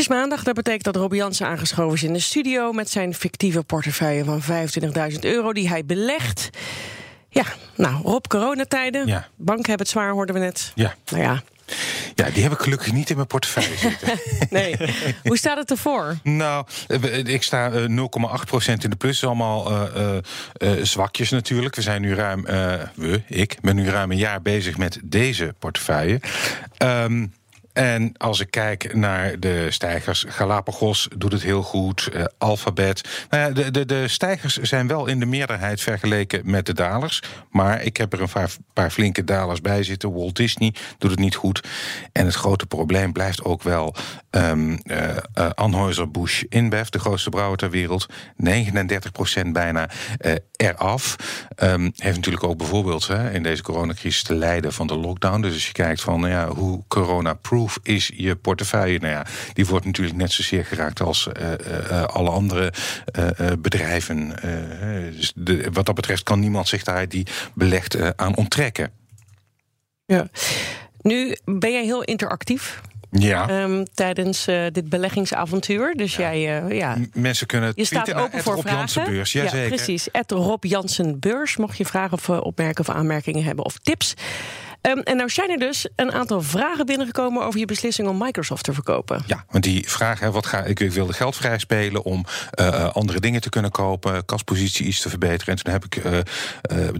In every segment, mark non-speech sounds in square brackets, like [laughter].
is maandag, dat betekent dat Rob Jansen aangeschoven is in de studio... met zijn fictieve portefeuille van 25.000 euro die hij belegt. Ja, nou, Rob, coronatijden. Ja. Banken hebben het zwaar, hoorden we net. Ja. Nou ja, Ja, die heb ik gelukkig niet in mijn portefeuille [laughs] zitten. nee. Hoe staat het ervoor? nou, eh, ik sta eh, 0,8% in de plus. Allemaal eh, eh, eh, zwakjes natuurlijk. We zijn nu ruim, eh, we, ik ben nu ruim een jaar bezig met deze portefeuille. Ehm, en als ik kijk naar de stijgers, Galapagos doet het heel goed, eh, Alphabet. Nou ja, de, de, de stijgers zijn wel in de meerderheid vergeleken met de dalers. Maar ik heb er een paar, flinke dalers bij zitten. Walt Disney doet het niet goed. En het grote probleem blijft ook wel um, uh, uh, Anheuser-Busch InBev, de grootste brouwer ter wereld. 39% bijna uh, eraf. Um, heeft natuurlijk ook bijvoorbeeld hè, in deze coronacrisis te lijden van de lockdown. Dus als je kijkt van nou ja, hoe corona-proof is je portefeuille, nou ja, die wordt natuurlijk net zozeer geraakt als alle andere bedrijven. dus de, wat dat betreft kan niemand zich daar die belegt aan onttrekken. Ja. Nu ben jij heel interactief. Ja. Um, tijdens uh, dit beleggingsavontuur. Dus ja. jij, uh, ja. Mensen kunnen je staat open voor Rob vragen. Beurs. Ja, precies. Rob Jansen Beurs. Mocht je vragen of opmerkingen of aanmerkingen hebben of tips. Um, en nou zijn er dus een aantal vragen binnengekomen over je beslissing om Microsoft te verkopen. Ja, want die vraag, hè, wat ga, ik, ik wilde geld vrij spelen om uh, andere dingen te kunnen kopen, kaspositie iets te verbeteren. En toen heb ik uh,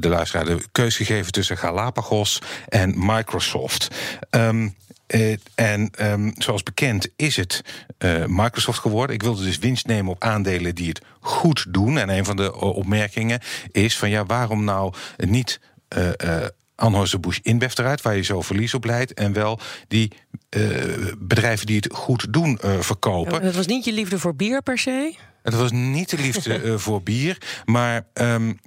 de luisteraar de keus gegeven tussen Galapagos en Microsoft. Uh, en um, zoals bekend is het Microsoft geworden. Ik wilde dus winst nemen op aandelen die het goed doen. En een van de opmerkingen is van ja, waarom nou niet Anheuser-Busch InBev eruit, waar je zo verlies op leidt, en wel die bedrijven die het goed doen verkopen. Ja, dat was niet je liefde voor bier per se? Het was niet de liefde [laughs] voor bier, maar um,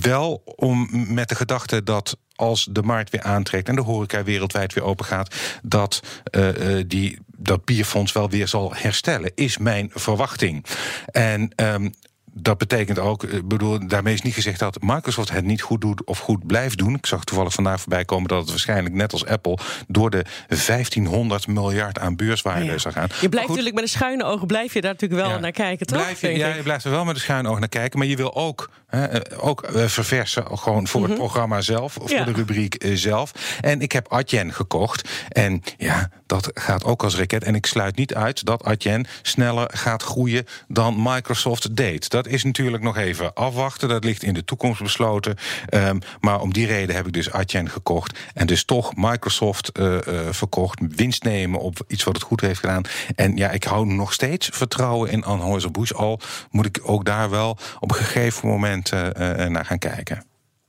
wel om met de gedachte dat als de markt weer aantrekt en de horeca wereldwijd weer open gaat, dat uh, die, dat bierfonds wel weer zal herstellen, is mijn verwachting. En um, dat betekent ook, ik bedoel, daarmee is niet gezegd dat Microsoft het niet goed doet of goed blijft doen. Ik zag toevallig vandaag voorbij komen dat het waarschijnlijk net als Apple door de 1500 miljard aan beurswaarde ja. zou gaan. Je blijft natuurlijk met een schuine ogen blijf je daar natuurlijk wel ja. naar kijken, toch? Blijf je, ja, je blijft er wel met een schuine oog naar kijken, maar je wil ook, hè, ook uh, verversen gewoon voor mm -hmm. het programma zelf, voor ja. de rubriek zelf. En ik heb Adyen gekocht en ja, dat gaat ook als raket. En ik sluit niet uit dat Adyen sneller gaat groeien dan Microsoft deed. Dat is natuurlijk nog even afwachten. Dat ligt in de toekomst besloten. Um, maar om die reden heb ik dus Adyen gekocht. En dus toch Microsoft uh, uh, verkocht. Winst nemen op iets wat het goed heeft gedaan. En ja, ik hou nog steeds vertrouwen in Anheuser-Busch. Al moet ik ook daar wel op een gegeven moment uh, naar gaan kijken.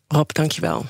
Rob, dankjewel.